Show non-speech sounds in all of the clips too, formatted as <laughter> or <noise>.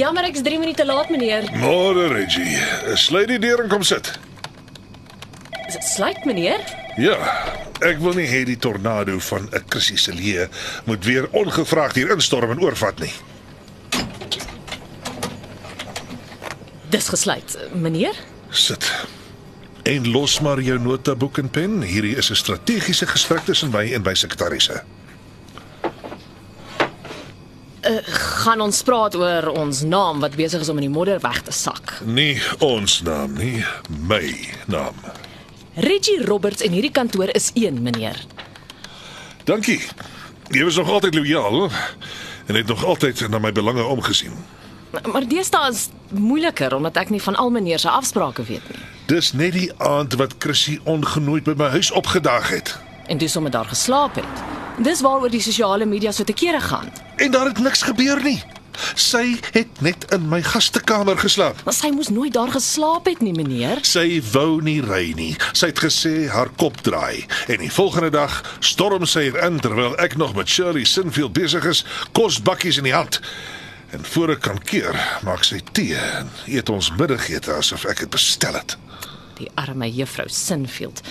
Jammer ek's 3 minute laat meneer. Môre Reggie, sluit die deur en kom sit. Is dit sluit meneer? Ja, ek wil nie hê die tornado van 'n Chrissy se leë moet weer ongevraagd hier instorm en oorvat nie. Dis gesluit, meneer. Sit. En los maar jou notaboek en pen. Hierdie is 'n strategiese gesprek tussen my en my sekretarisse. Gaan ons praat oor ons naam wat besig is om in die modder weg te sak. Nie ons naam nie, my naam. Reggie Roberts en hierdie kantoor is een, meneer. Dankie. Jy was nog altyd lojaal en het nog altyd na my belange omgesien. Maar deesdae is moeiliker omdat ek nie van al meneer se afsprake weet nie. Dis net die aand wat Chrissy ongenooid by my huis opgedaag het. En dis sommer daar geslaap het. Dis waaroor die sosiale media so te kere gaan. En daar het niks gebeur nie. Sy het net in my gastekamer geslaap. Maar sy moes nooit daar geslaap het nie, meneer. Sy wou nie ry nie. Sy het gesê haar kop draai en die volgende dag storm sy hier in terwyl ek nog met Shirley Sinfield besig is, kosbakkies in die hand. En voor ek kan keer, maak sy tee en eet ons middagete asof ek dit bestel het. Die arme juffrou Sinfield.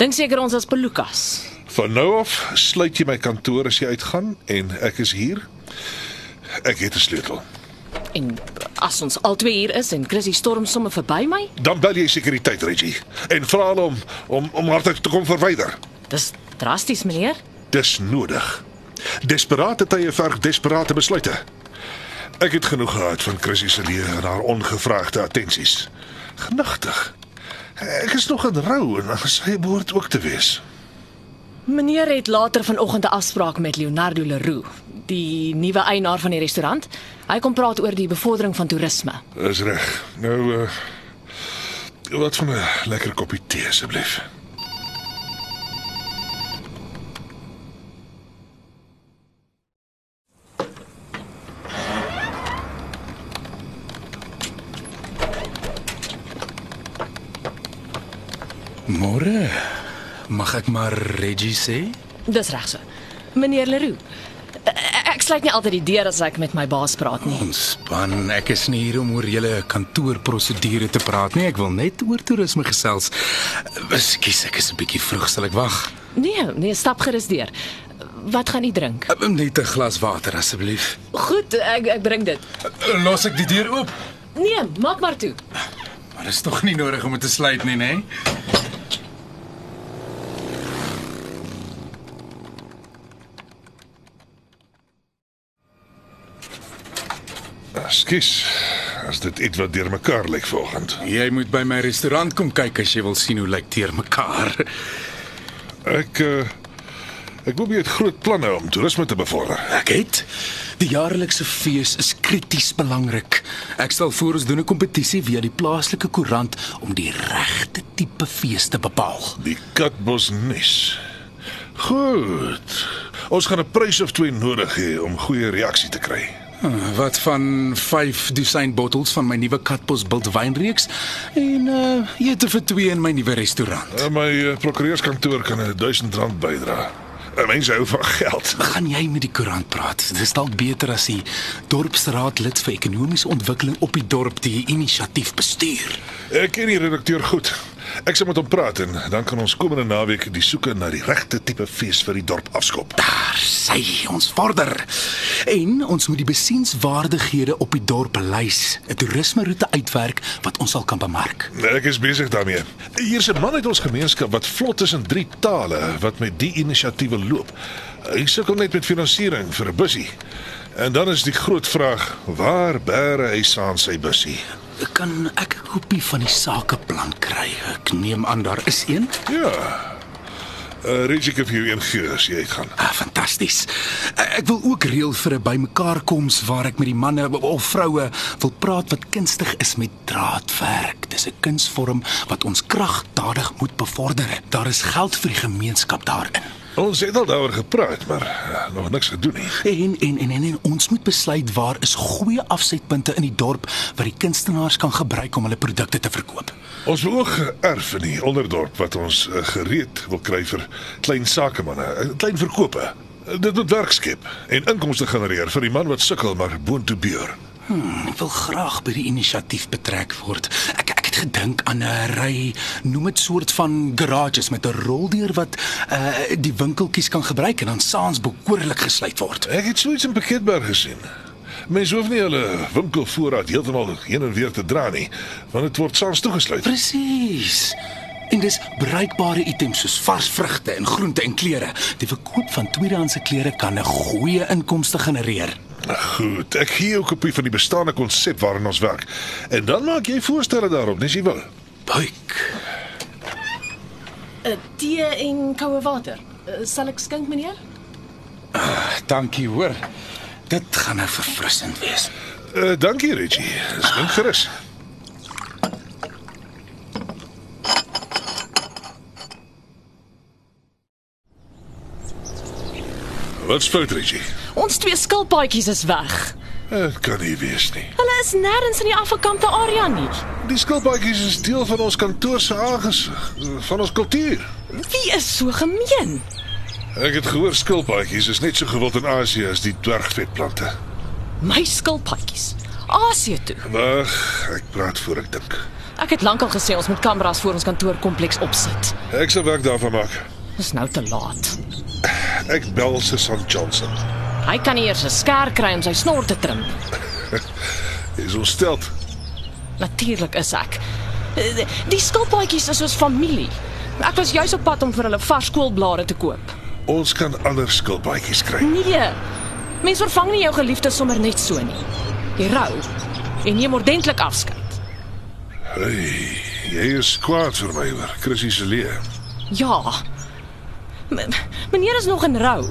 Dink seker ons as Pelukas. Van nou af sluit jy my kantoor as jy uitgaan en ek is hier. Ek het 'n sleutel. En as ons albei hier is en Chrissy storm sommer verby my, Dan bel jy sekuriteit, Reggie, en vra hulle om om om haar te kom verwyder. dis drasties, meneer. Dis nodig. Desperate tye verg desperate besluite. Ek het genoeg gehad van Chrissy se lewe en haar ongevraagde attensies. Genigtig. Ek is nog in rou en sy behoort ook te wees. Meneer het later vanoggend 'n afspraak met Leonardo Leroux, die nuwe eienaar van die restaurant. Hy kom praat oor die bevordering van toerisme. Is reg. Nou uh wat van 'n lekker koppie tee asseblief. Môre. Mag ek maar Reggie sê? Dis reg so. Meneer Leroux, ek sluit nie altyd die deur as ek met my baas praat nie. Ontspan. Ek is nie hier om oor julle kantoorprosedure te praat nie. Ek wil net oor toerisme gesels. Ekskuus, ek is 'n bietjie vroeg. Sal ek wag? Nee, nee, stap gerus deur. Wat gaan u drink? Net 'n glas water asseblief. Goed, ek ek bring dit. Los ek die deur oop. Nee, maak maar toe. Maar dis tog nie nodig om dit te sluit nie, né? Skus. As dit iets wat deurmekaar lyk vanoggend. Jy moet by my restaurant kom kyk as jy wil sien hoe lyk teer mekaar. Ek uh ek wil baie groot planne om toerisme te bevorder. Ek het die jaarlikse fees is krities belangrik. Ek stel voor ons doen 'n kompetisie via die plaaslike koerant om die regte tipe fees te bepaal. Die Katbos nes. Goed. Ons gaan 'n prys of twee nodig hê om goeie reaksie te kry. Wat van 5 dosyn bottels van my nuwe Katbos Bild wynreeks en uh ete vir twee in my nuwe restaurant. Uh, my uh, prokureurskantoor kan 'n 1000 rand bydra. 'n Mens hou van geld. Gaan jy met die koerant praat? Dis dalk beter as die dorpsraadlid vir ekonomiese ontwikkeling op die dorp die inisiatief bestuur. Ek ken die redakteur goed. Ek sal met hom praat en dan kan ons komende naweek die soeke na die regte tipe fees vir die dorp afskop. Daar sê ons vorder. En ons moet die besienswaardighede op die dorp lys, 'n toerismeroete uitwerk wat ons sal kan bemark. Ek is besig daarmee. Hier's 'n man uit ons gemeenskap wat vlot is in drie tale wat met die inisiatiewe loop. Hy sukkel net met finansiering vir 'n bussie. En dan is die groot vraag, waar bære hy saam sy bussie? Kan ek 'n kopie van die sakeplan kry? Ek neem aan daar is een. Ja. Uh, Reggie kan vir jou een gee as jy uitgaan. Ah, fantasties. Eh, Ek wil ook reël vir 'n bymekaarkoms waar ek met die manne of vroue wil praat wat kunstig is met draadwerk. Dis 'n kunsvorm wat ons kragtadig moet bevorder. Daar is geld vir die gemeenskap daarin. Ons het al daaroor gepraat, maar uh, nog niks gedoen nie. En en en en, en ons moet besluit waar is goeie afsetpunte in die dorp wat die kunstenaars kan gebruik om hulle produkte te verkoop. Ons beoog 'n erf in die onderdorp wat ons uh, gereed wil kry vir klein sakemanne, uh, klein verkope. Uh, dit moet werk skep en inkomste genereer vir die man wat sukkel maar boontoe beur. Ek wil graag by die inisiatief betrek word. Ek gedink aan 'n ry, noem dit soort van garages met 'n roldeur wat uh die winkeltjies kan gebruik en dan saans bekoorlik gesluit word. Ek het so iets in Piketberg gesien. Mense hoef nie hulle winkelvoorraad heeltemal heen en weer te dra nie, want dit word saans toegesluit. Presies. En dis bruikbare items soos vars vrugte en groente en klere. Die verkoop van tweedehandse klere kan 'n goeie inkomste genereer. Goed, ek gee jou 'n kopie van die bestaande konsep waarin ons werk. En dan maak jy voorstelle daarop, nes jy wil. Buik. 'n Tee en koue water. Uh, sal ek skink, meneer? Dankie hoor. Dit gaan nou verfrissend wees. Uh, dankie Reggie. Skink gerus. Wat speel Reggie? Ons twee skilpaadjies is weg. Dit kan nie wees nie. Hulle is nêrens in die afgekampte area nie. Die skilpaadjies is deel van ons kantoor se aangesig, van ons kultuur. Wie is so gemeen? Ek het gehoor skilpaadjies is net so gewild in Asië as die dwergvetplante. My skilpaadjies. Asie toe. Wag, ek praat voor ek dink. Ek het lankal gesê ons moet kameras voor ons kantoorkompleks opsit. Ek sal werk daarvan maak. Dis nou te laat. Ek bel Susan Johnson. Hy kan nie eers 'n skêr kry om sy snor te trim. <laughs> Is ons stelt. Natuurlik is ek. Die skilpaadjies is soos familie. Ek was juis op pad om vir hulle vars skoolblare te koop. Ons kan ander skilpaadjies kry. Nee. Mens vervang nie jou geliefde sommer net so nie. Jy rou en neem ordentlik afskeid. Hey, jy is kwaad vir my oor Chrissy se lewe. Ja. M meneer is nog in rou.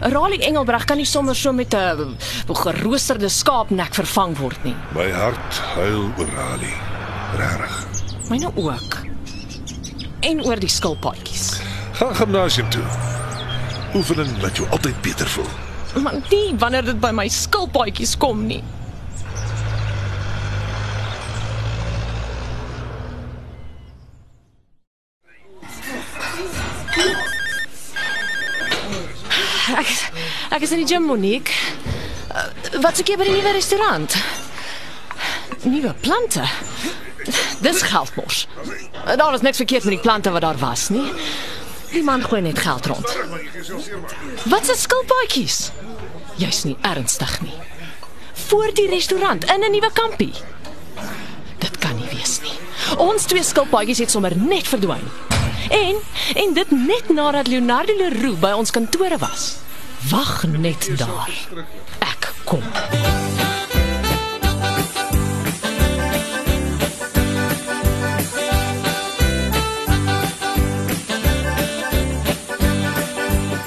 Raleigh Engelbreg kan nie sommer so met 'n geroosterde skaapnek vervang word nie. My hart huil oor Ali. Regtig. Myne ook. En oor die skilpaadjies. Gaan gimnasium toe. Oefening laat jou altyd beter voel. Maar nie wanneer dit by my skilpaadjies kom nie. Ek is in die gym Monique. Uh, wat soek jy by die nuwe restaurant? Nuwe plante. Dis geldmos. Uh, Daar was niks verkeerd met die plante wat daar was nie. Die man gooi net geld rond. Wat se skilpaadjies? Jy's nie ernstig nie. Voor die restaurant in 'n nuwe kampie. Dit kan nie wees nie. Ons twee skilpaadjies het sommer net verdwyn. En en dit net nadat Leonardo Leroux by ons kantore was. Wag net daar. Ek kom.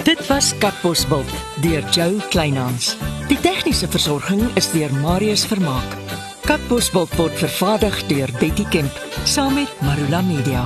Dit was Katbosveld deur Jo Kleinhans. Die tegniese versorging is deur Marius Vermaak. Katbosveld word vervaardig deur Betty Kemp saam met Marula Media.